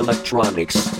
electronics.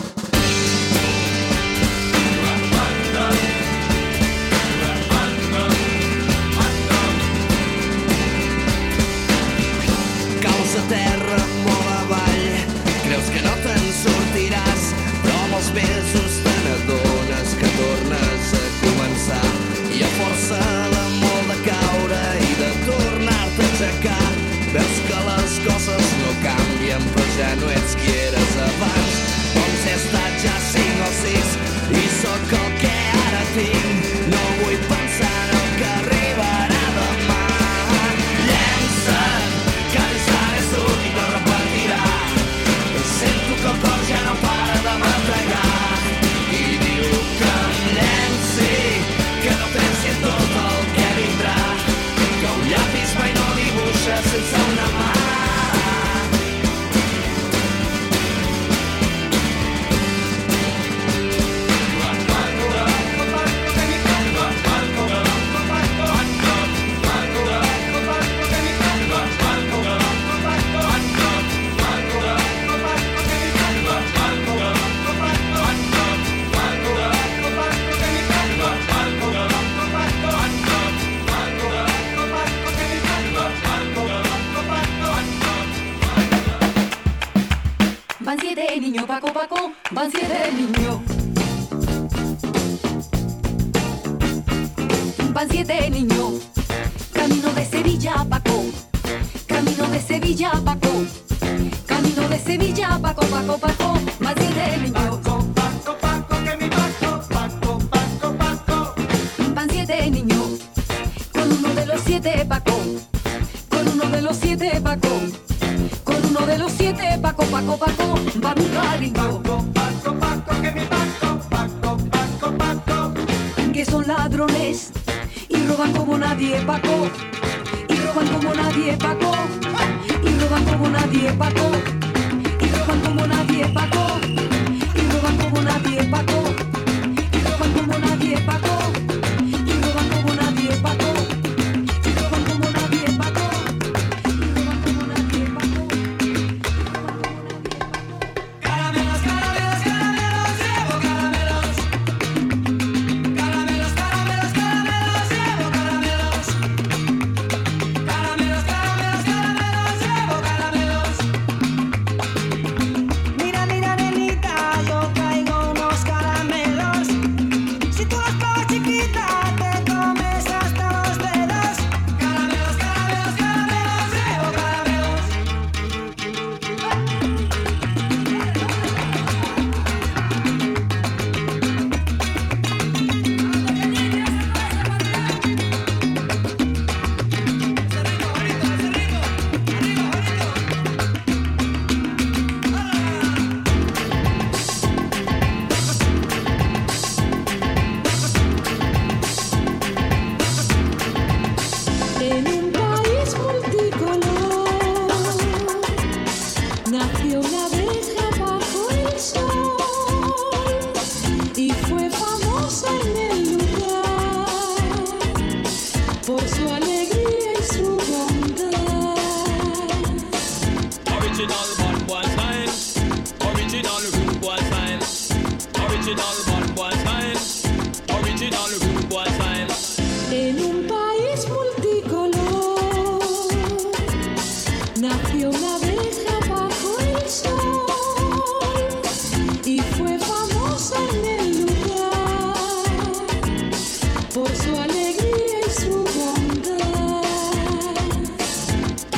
Por su alegría y su bondad.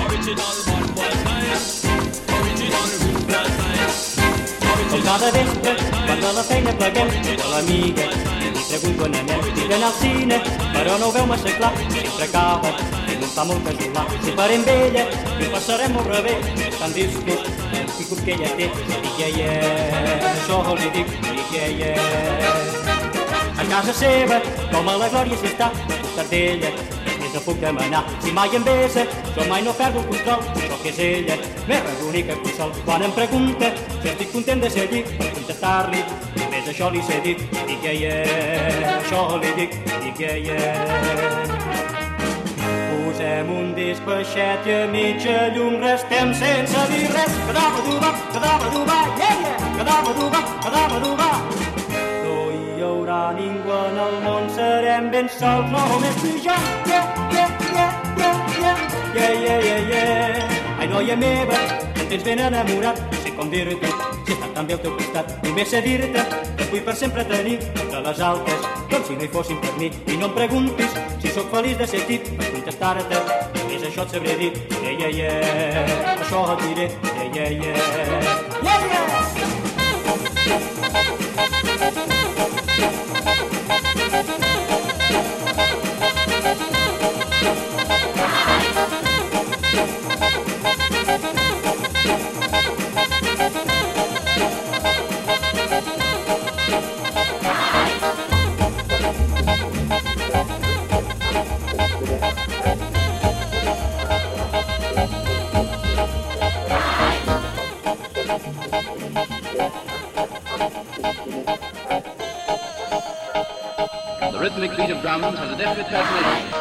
Original bad boy style. Original rude boy style. Com cada vespre, quan de la feina pleguem, a l'amiga, li pregunto on anem, anar al cine, però no ho veu massa clar, sempre acaba, i no fa molt casolà. Si farem vella, i ho passarem molt rebé, tant dius tu, el pico que ella té, i que ella, això li dic, i que ella... Casa seva, com a la glòria s'hi està, al costat d'ella, més no puc demanar. Si mai em besa, jo mai no perdo el control, això que és ella, m'és l'única consol. Quan em pregunta si estic content de ser allí, per contestar-li, només això li sé dir, i que ella, això li dic, i que ella... Us Passem un disc baixet i a mitja llum restem sense dir res. Cadava duba, cadava duba, yeah, yeah, duba, cadava duba. No haurà ningú en el món, serem ben sols, només tu i jo. Yeah, yeah, yeah, yeah, yeah, yeah, yeah, yeah, yeah. Ai, noia meva, em tens ben enamorat, no sé com dir-te, si he estat tan bé al teu costat, només sé dir-te que vull per sempre tenir entre les altes, com si no hi fossin per mi. I no em preguntis si sóc feliç de ser tip per contestar-te, només això et sabré dir, yeah, yeah, yeah, això et diré, yeah, yeah, yeah, yeah, yeah. Abend von der Death Metal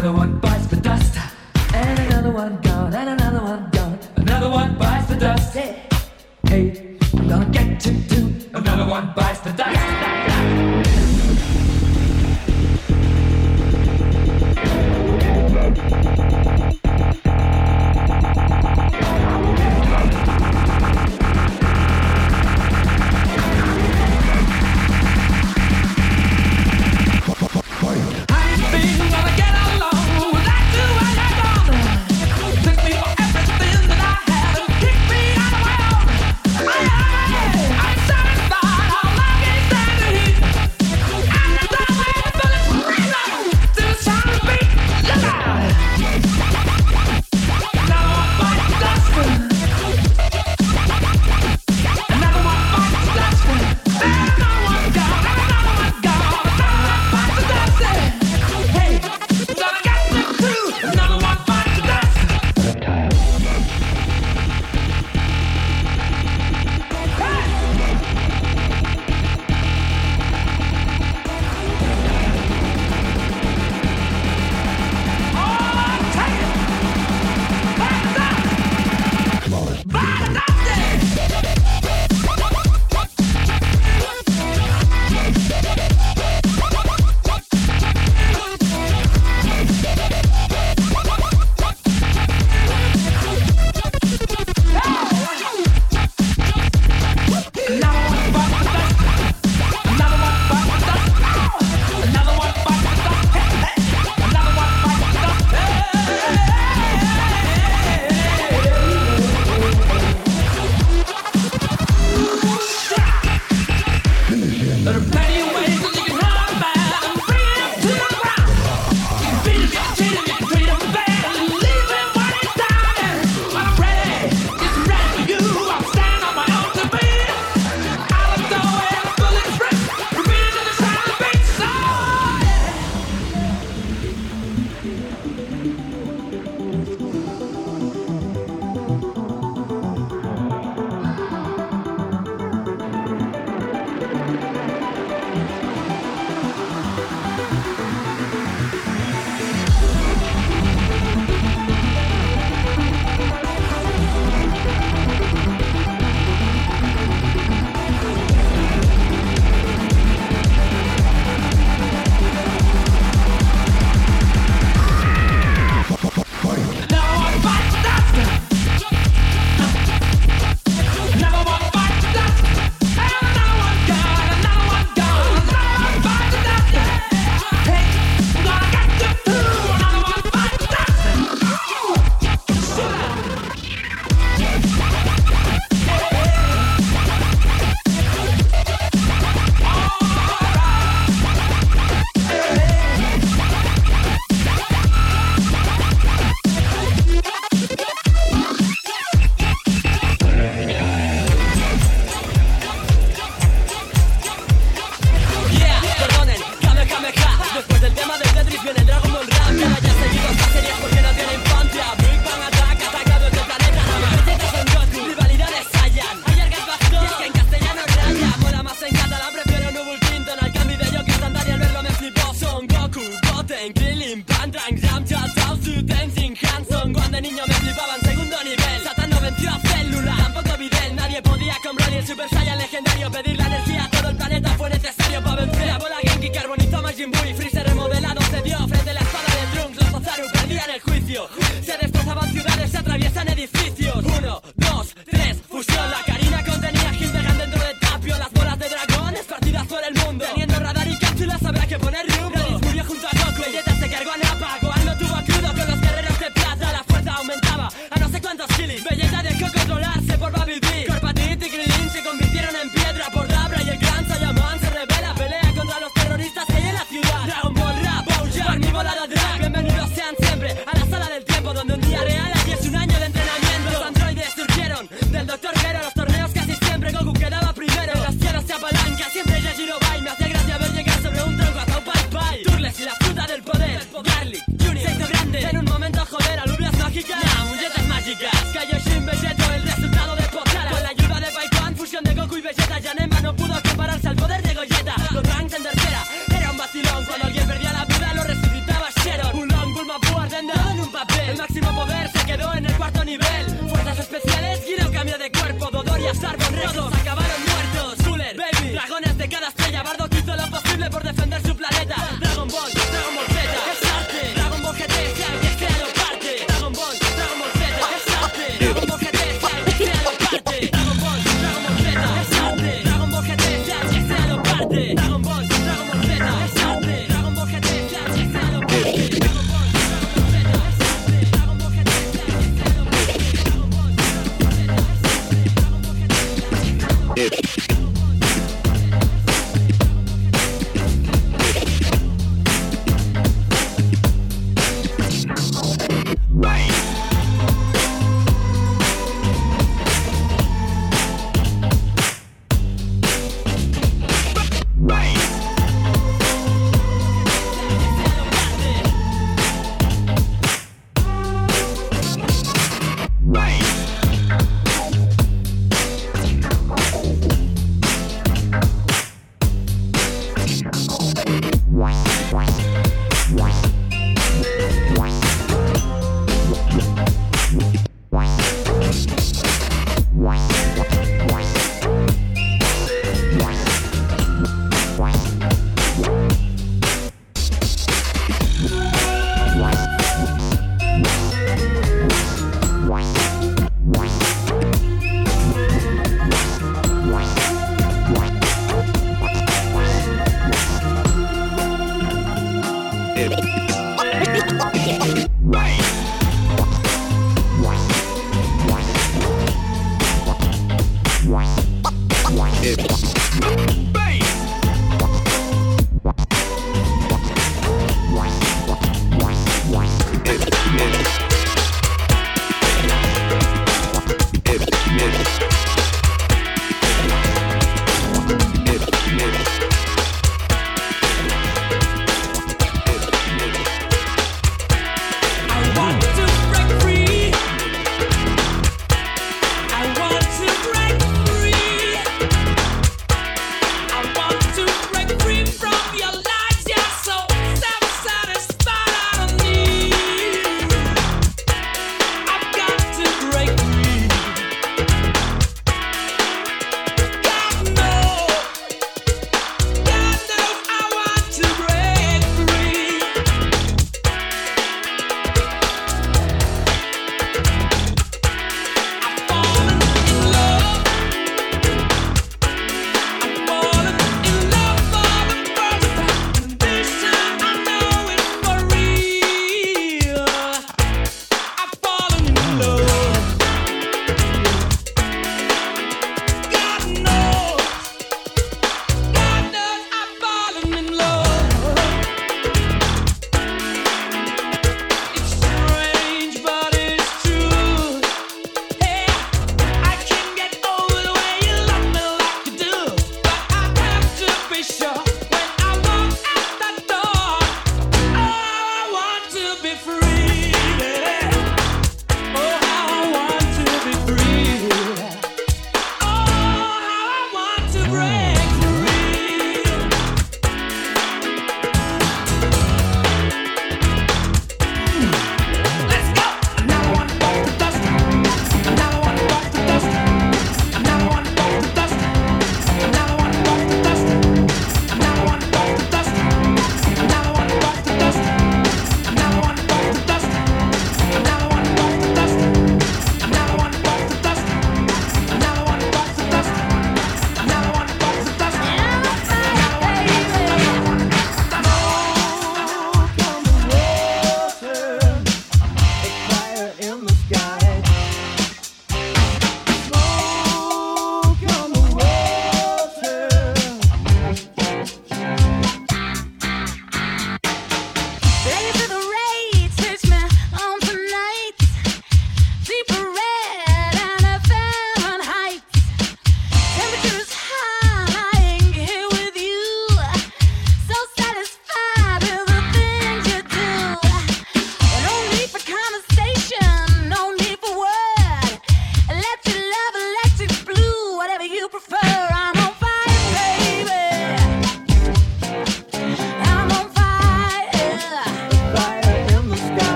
Another one bites the dust. And another one gone, and another one gone. Another one bites the dust. Hey, hey I'm gonna get to too. Another one bites the dust.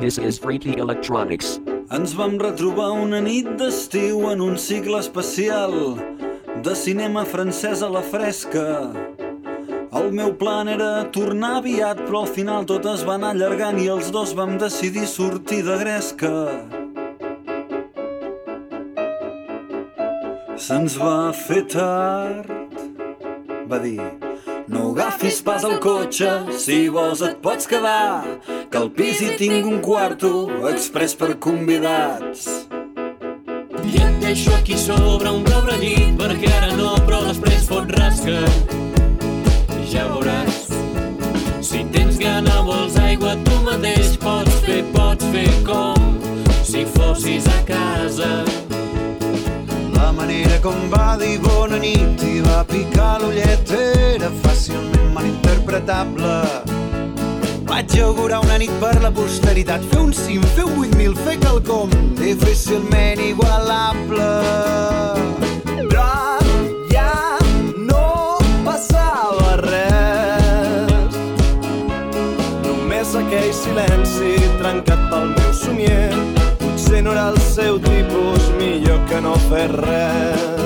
This is Freaky Electronics. Ens vam retrobar una nit d'estiu en un cicle especial de cinema francès a la fresca. El meu plan era tornar aviat, però al final tot es va anar allargant i els dos vam decidir sortir de gresca. Se'ns va fer tard, va dir. No agafis pas el cotxe, si vols et pots quedar, que al pis hi tinc un quarto express per convidats. I et deixo aquí sobre un pobre llit perquè ara no, però després fot rasca. Ja veuràs. Si tens gana, vols aigua, tu mateix pots fer, pots fer com si fossis a casa. La manera com va dir bona nit i va picar l'ullet era fàcilment malinterpretable. Vaig augurar una nit per la posteritat, fer un cim, fer un 8.000, fer quelcom difícilment igualable. Però ja no passava res. Només aquell silenci trencat pel meu somier. Potser no era el seu tipus, millor que no fer res.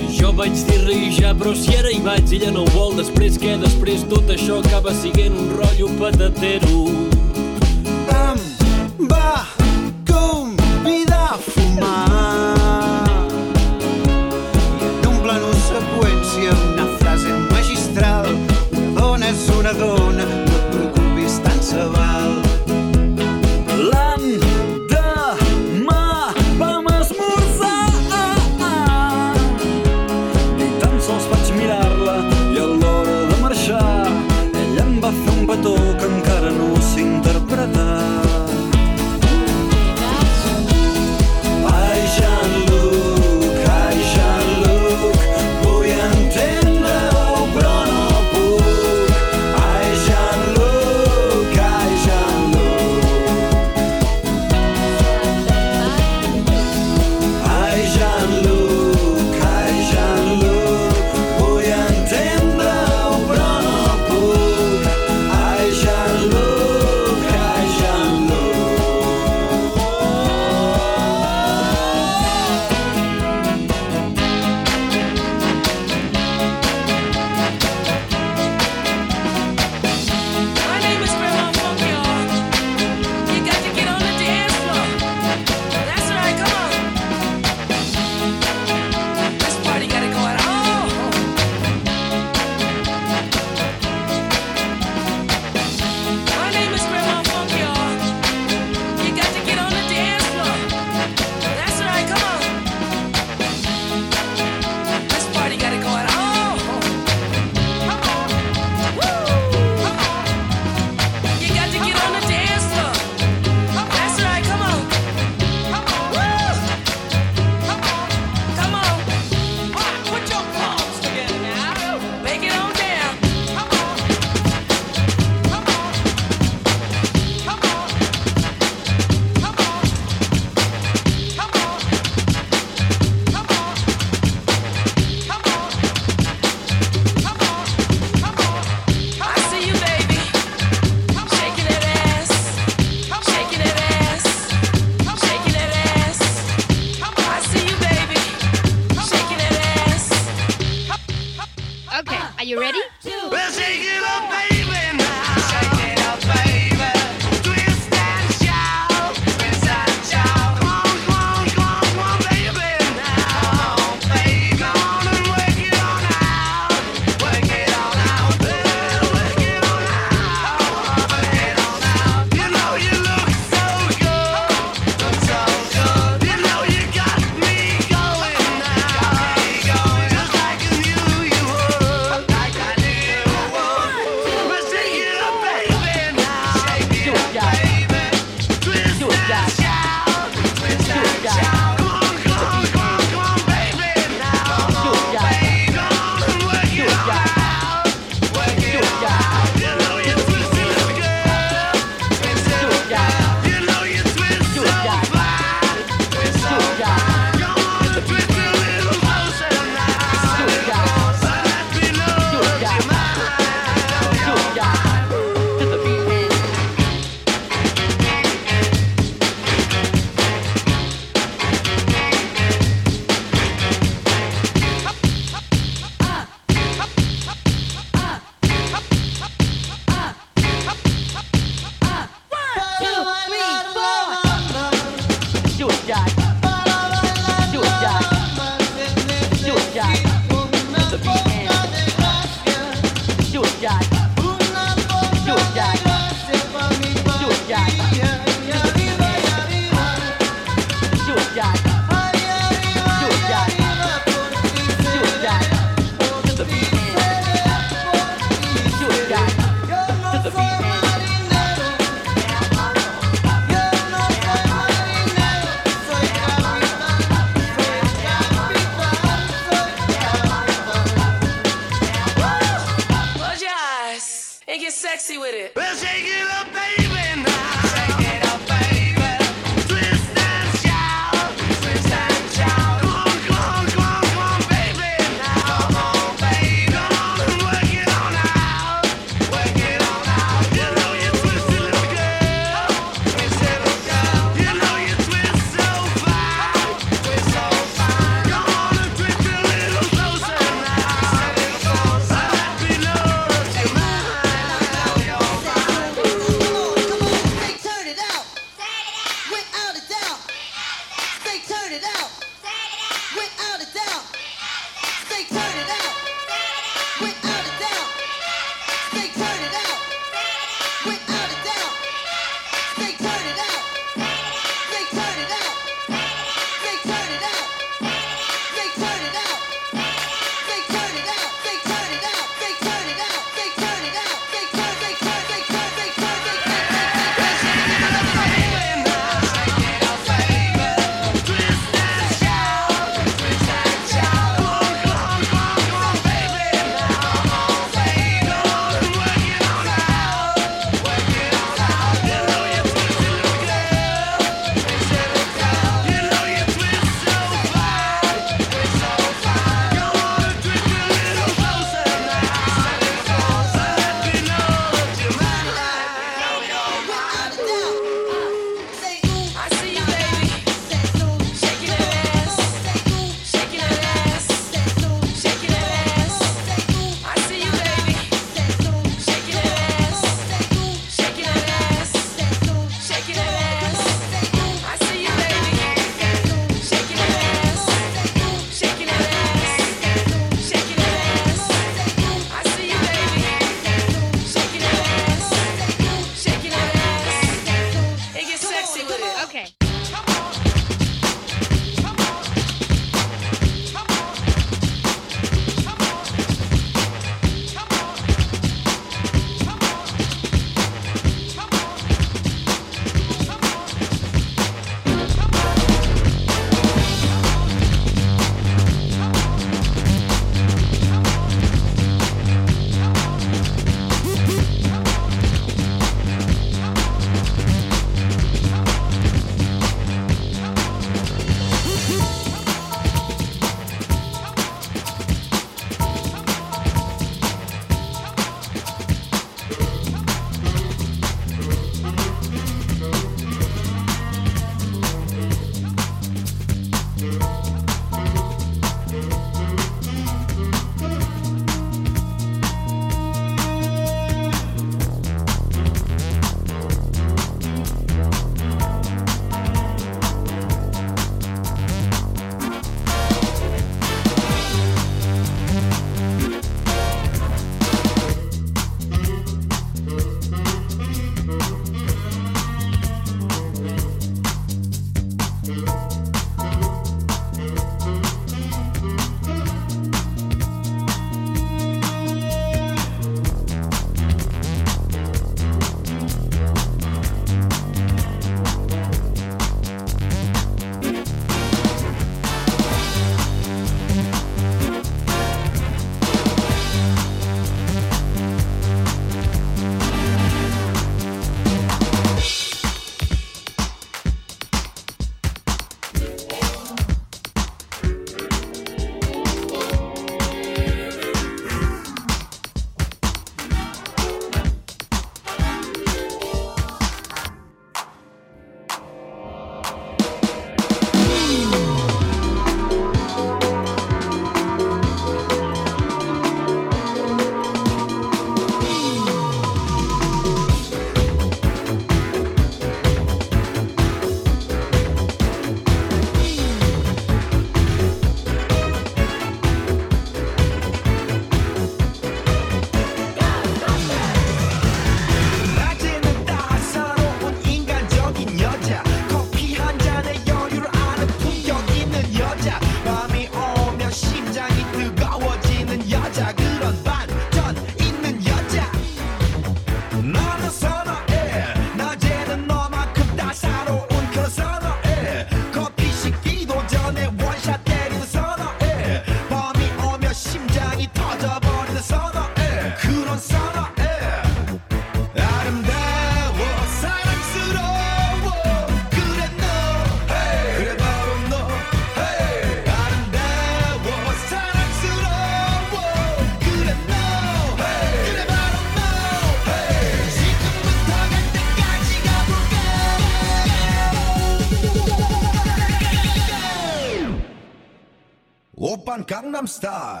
Gangnam Style.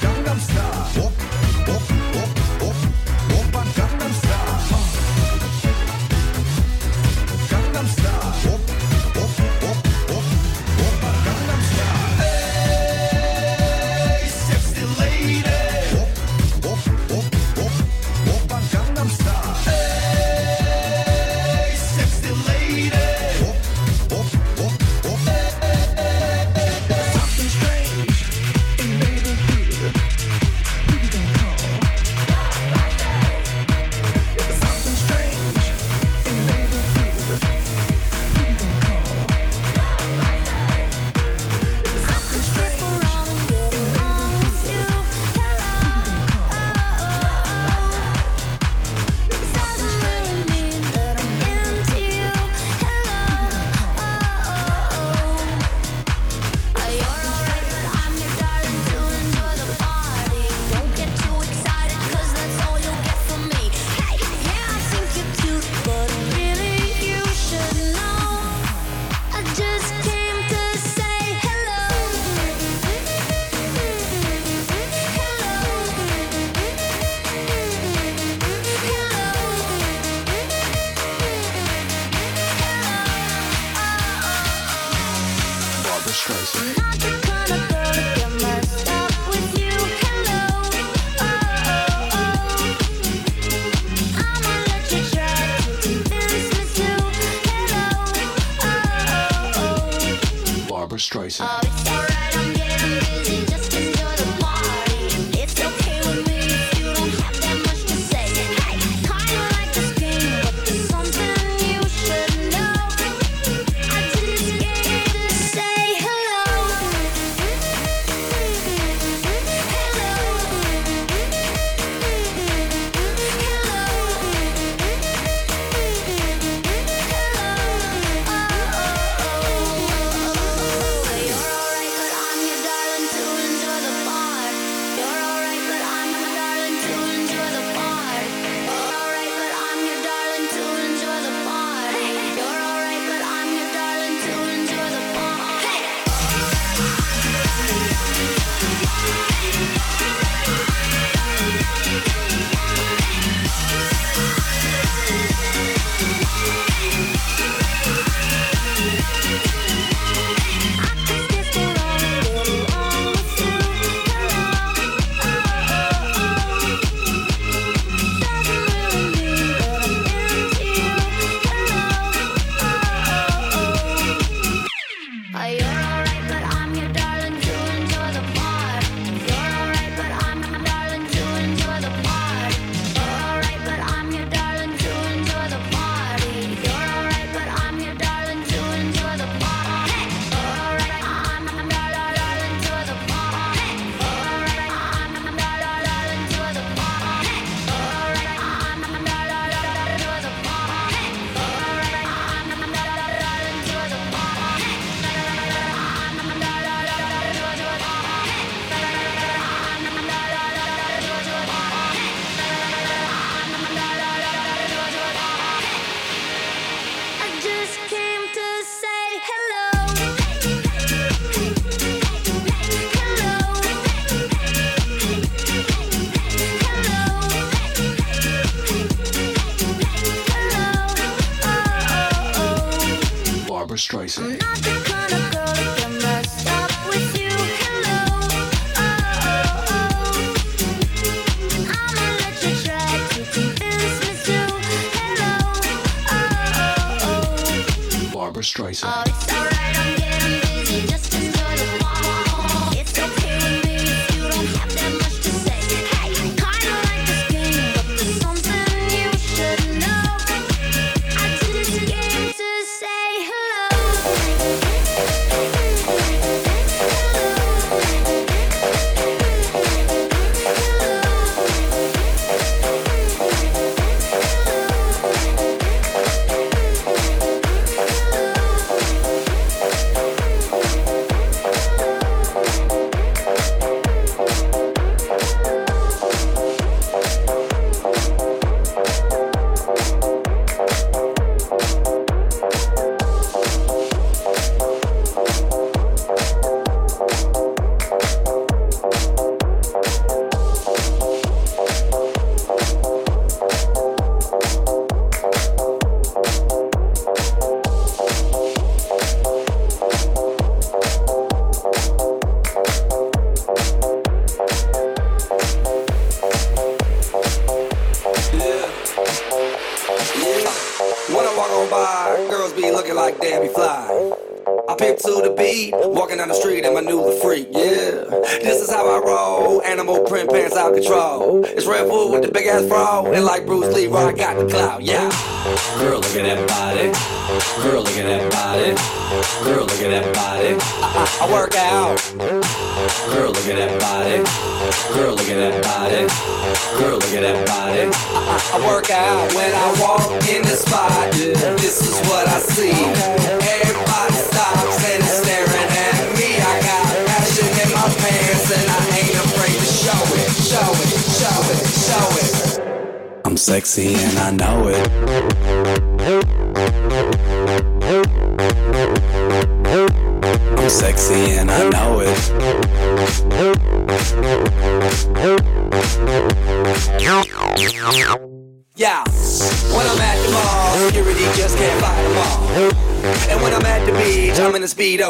Gangnam Style. choices.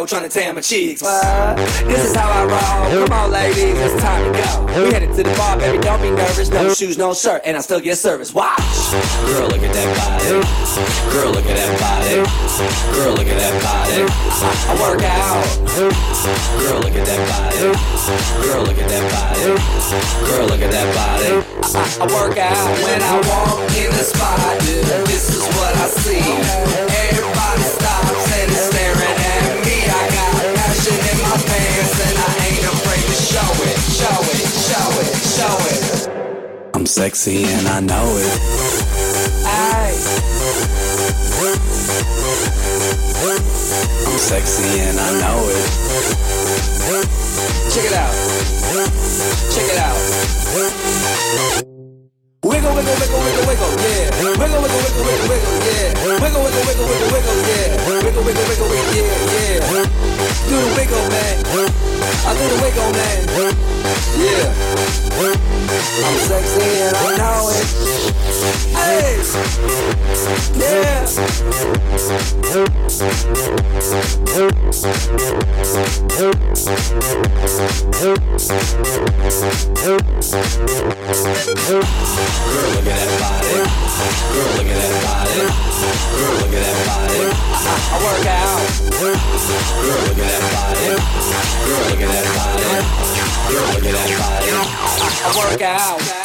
Speedo trying to tan my cheeks. What? This is how I roll. Come on, ladies, it's time to go. We headed to the bar, baby. Don't be nervous. No shoes, no shirt, and I still get service. Watch. Girl, look at that body. Girl, look at that body. Girl, look at that body. I, work out. Girl, look at that body. Girl, look at that body. Girl, look at that body. I, I, work out when I walk in the spot. This is what I see. Everybody stops and is staring at me. I got passion in my pants and I ain't afraid to show it, show it, show it, show it. I'm sexy and I know it. Aye. I'm sexy and I know it. Check it out. Check it out. Wiggle, wiggle, wiggle, wiggle, wiggle, yeah. Wiggle, wiggle, wiggle, wiggle, wiggle, yeah. Wiggle, wiggle, wiggle, wiggle, wiggle, yeah. Wiggle, wiggle, wiggle, wiggle, yeah, yeah. Do the wiggle, man. I do the wiggle, man. Yeah. I'm sexy and I know it. Hey. Yeah. Girl, look at that body. Girl, look at that body. Girl, look at that body. I, work out. Girl, look at that body. Girl, look at that body. Girl, look at that body. I, work out.